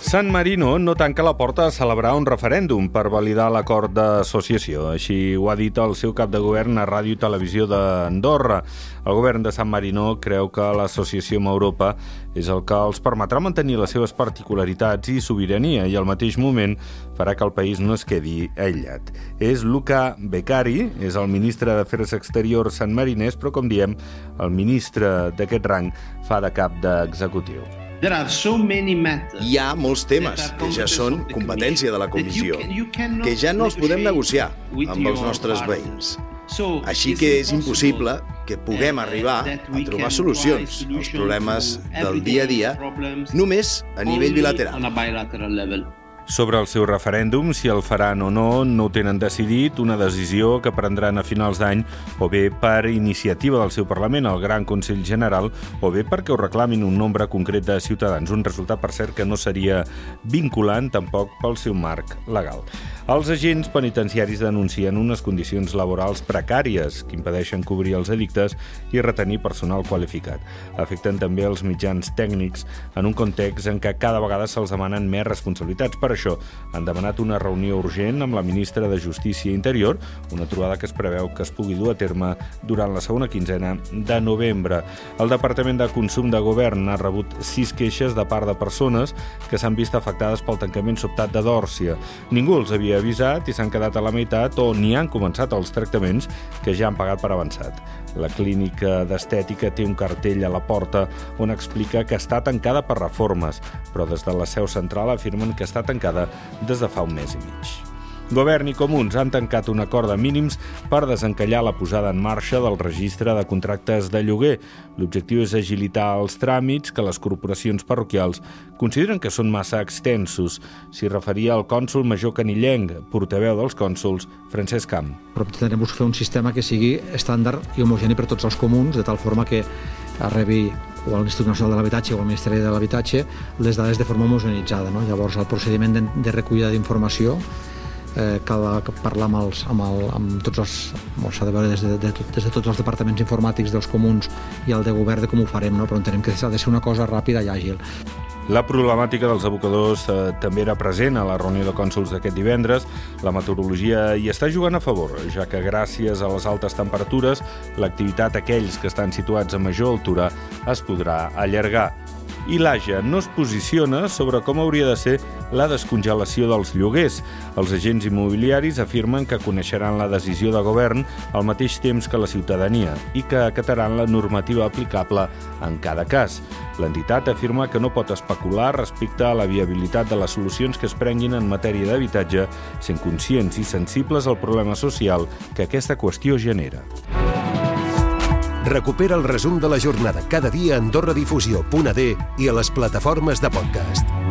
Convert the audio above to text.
San Marino no tanca la porta a celebrar un referèndum per validar l'acord d'associació. Així ho ha dit el seu cap de govern a Ràdio i Televisió d'Andorra. El govern de San Marino creu que l'associació amb Europa és el que els permetrà mantenir les seves particularitats i sobirania i al mateix moment farà que el país no es quedi aïllat. És Luca Beccari, és el ministre d'Afers Exteriors sanmarinès, però com diem, el ministre d'aquest rang fa de cap d'executiu. Hi ha molts temes que ja són competència de la Comissió, que ja no els podem negociar amb els nostres veïns. Així que és impossible que puguem arribar a trobar solucions als problemes del dia a dia només a nivell bilateral. Sobre el seu referèndum, si el faran o no, no ho tenen decidit, una decisió que prendran a finals d'any o bé per iniciativa del seu Parlament, el Gran Consell General, o bé perquè ho reclamin un nombre concret de ciutadans. Un resultat, per cert, que no seria vinculant tampoc pel seu marc legal. Els agents penitenciaris denuncien unes condicions laborals precàries que impedeixen cobrir els edictes i retenir personal qualificat. Afecten també els mitjans tècnics en un context en què cada vegada se'ls demanen més responsabilitats. Per això han demanat una reunió urgent amb la ministra de Justícia i Interior, una trobada que es preveu que es pugui dur a terme durant la segona quinzena de novembre. El Departament de Consum de Govern ha rebut sis queixes de part de persones que s'han vist afectades pel tancament sobtat de Dòrcia. Ningú els havia avisat i s'han quedat a la meitat o ni han començat els tractaments que ja han pagat per avançat. La clínica d'estètica té un cartell a la porta on explica que està tancada per reformes, però des de la seu central afirmen que està tancada des de fa un mes i mig. Govern i Comuns han tancat un acord de mínims per desencallar la posada en marxa del registre de contractes de lloguer. L'objectiu és agilitar els tràmits que les corporacions parroquials consideren que són massa extensos. S'hi referia el cònsul major Canillenc, portaveu dels cònsuls, Francesc Camp. Però intentarem buscar un sistema que sigui estàndard i homogeni per tots els comuns, de tal forma que rebi o a l'Institut Nacional de l'Habitatge o al Ministeri de l'Habitatge les dades de forma homogenitzada. No? Llavors, el procediment de, de recollida d'informació eh, cal parlar amb, els, amb, el, amb tots els... s'ha de veure des de, de, des de tots els departaments informàtics dels comuns i el de govern de com ho farem, no? però entenem que ha de ser una cosa ràpida i àgil. La problemàtica dels abocadors eh, també era present a la reunió de cònsols d'aquest divendres. La meteorologia hi està jugant a favor, ja que gràcies a les altes temperatures, l'activitat aquells que estan situats a major altura es podrà allargar i l'AGE no es posiciona sobre com hauria de ser la descongelació dels lloguers. Els agents immobiliaris afirmen que coneixeran la decisió de govern al mateix temps que la ciutadania i que acataran la normativa aplicable en cada cas. L'entitat afirma que no pot especular respecte a la viabilitat de les solucions que es prenguin en matèria d'habitatge, sent conscients i sensibles al problema social que aquesta qüestió genera. Recupera el resum de la jornada cada dia a AndorraDifusió.d i a les plataformes de podcast.